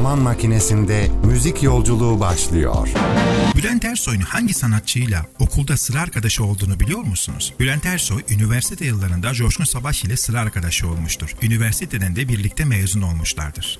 zaman makinesinde müzik yolculuğu başlıyor. Bülent Ersoy'un hangi sanatçıyla okulda sıra arkadaşı olduğunu biliyor musunuz? Bülent Ersoy, üniversite yıllarında Coşkun Sabah ile sıra arkadaşı olmuştur. Üniversiteden de birlikte mezun olmuşlardır.